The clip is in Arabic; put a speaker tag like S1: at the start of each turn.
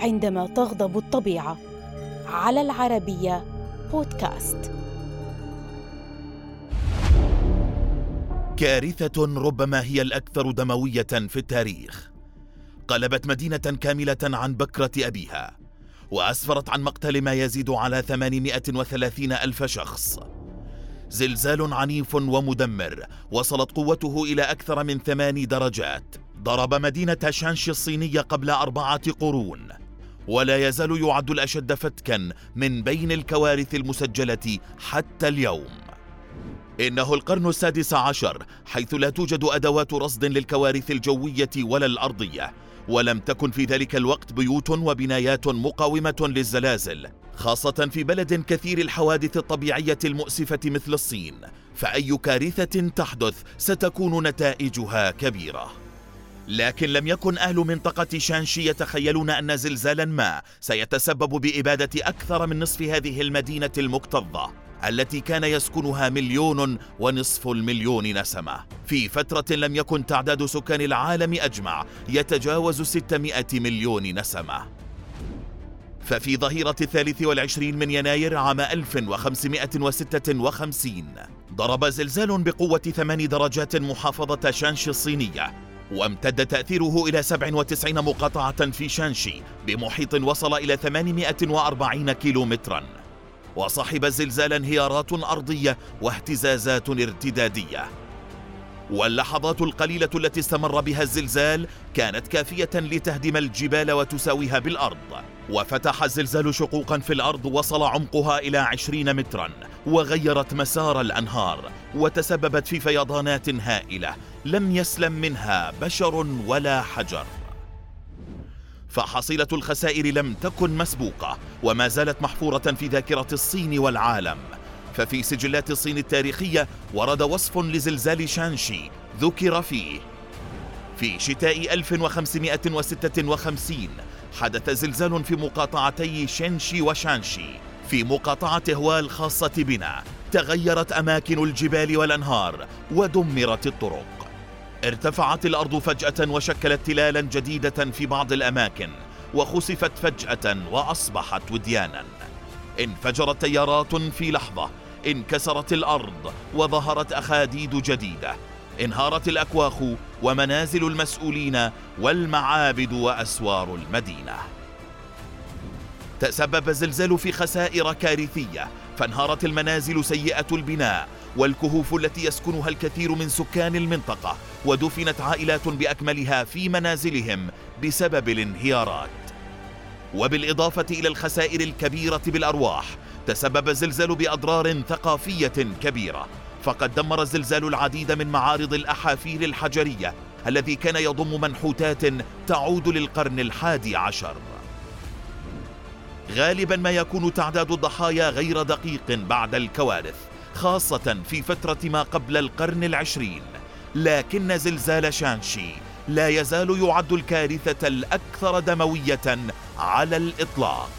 S1: عندما تغضب الطبيعة. على العربية بودكاست.
S2: كارثة ربما هي الأكثر دموية في التاريخ. قلبت مدينة كاملة عن بكرة أبيها وأسفرت عن مقتل ما يزيد على 830 ألف شخص. زلزال عنيف ومدمر وصلت قوته إلى أكثر من ثمان درجات. ضرب مدينة شانشي الصينية قبل أربعة قرون. ولا يزال يعد الأشد فتكا من بين الكوارث المسجلة حتى اليوم. إنه القرن السادس عشر حيث لا توجد أدوات رصد للكوارث الجوية ولا الأرضية ولم تكن في ذلك الوقت بيوت وبنايات مقاومة للزلازل خاصة في بلد كثير الحوادث الطبيعية المؤسفة مثل الصين. فأي كارثة تحدث ستكون نتائجها كبيرة. لكن لم يكن أهل منطقة شانشي يتخيلون أن زلزالا ما سيتسبب بإبادة أكثر من نصف هذه المدينة المكتظة التي كان يسكنها مليون ونصف المليون نسمة. في فترة لم يكن تعداد سكان العالم أجمع يتجاوز 600 مليون نسمة. ففي ظهيرة الثالث والعشرين من يناير عام 1556 ضرب زلزال بقوة ثمان درجات محافظة شانشي الصينية. وامتد تأثيره إلى 97 مقاطعة في شانشي بمحيط وصل إلى 840 كيلومتراً. وصاحب الزلزال انهيارات أرضية واهتزازات ارتدادية. واللحظات القليلة التي استمر بها الزلزال كانت كافية لتهدم الجبال وتساويها بالأرض. وفتح الزلزال شقوقا في الأرض وصل عمقها إلى عشرين مترا وغيرت مسار الأنهار. وتسببت في فيضانات هائلة. لم يسلم منها بشر ولا حجر. فحصيلة الخسائر لم تكن مسبوقة وما زالت محفورة في ذاكرة الصين والعالم. ففي سجلات الصين التاريخية ورد وصف لزلزال شانشي ذكر فيه. في شتاء 1556 حدث زلزال في مقاطعتي شنشي وشانشي في مقاطعة هوا الخاصة بنا. تغيرت أماكن الجبال والأنهار ودمرت الطرق. ارتفعت الأرض فجأة وشكلت تلالا جديدة في بعض الأماكن وخسفت فجأة وأصبحت وديانا. انفجرت تيارات في لحظة انكسرت الأرض وظهرت أخاديد جديدة. انهارت الأكواخ ومنازل المسؤولين والمعابد وأسوار المدينة. تسبب الزلزال في خسائر كارثية فانهارت المنازل سيئة البناء والكهوف التي يسكنها الكثير من سكان المنطقة ودفنت عائلات بأكملها في منازلهم بسبب الانهيارات. وبالإضافة إلى الخسائر الكبيرة بالأرواح تسبب الزلزال بأضرار ثقافية كبيرة. فقد دمر الزلزال العديد من معارض الأحافير الحجرية الذي كان يضم منحوتات تعود للقرن الحادي عشر. غالبا ما يكون تعداد الضحايا غير دقيق بعد الكوارث خاصة في فترة ما قبل القرن العشرين. لكن زلزال شانشي لا يزال يعد الكارثة الأكثر دموية على الإطلاق.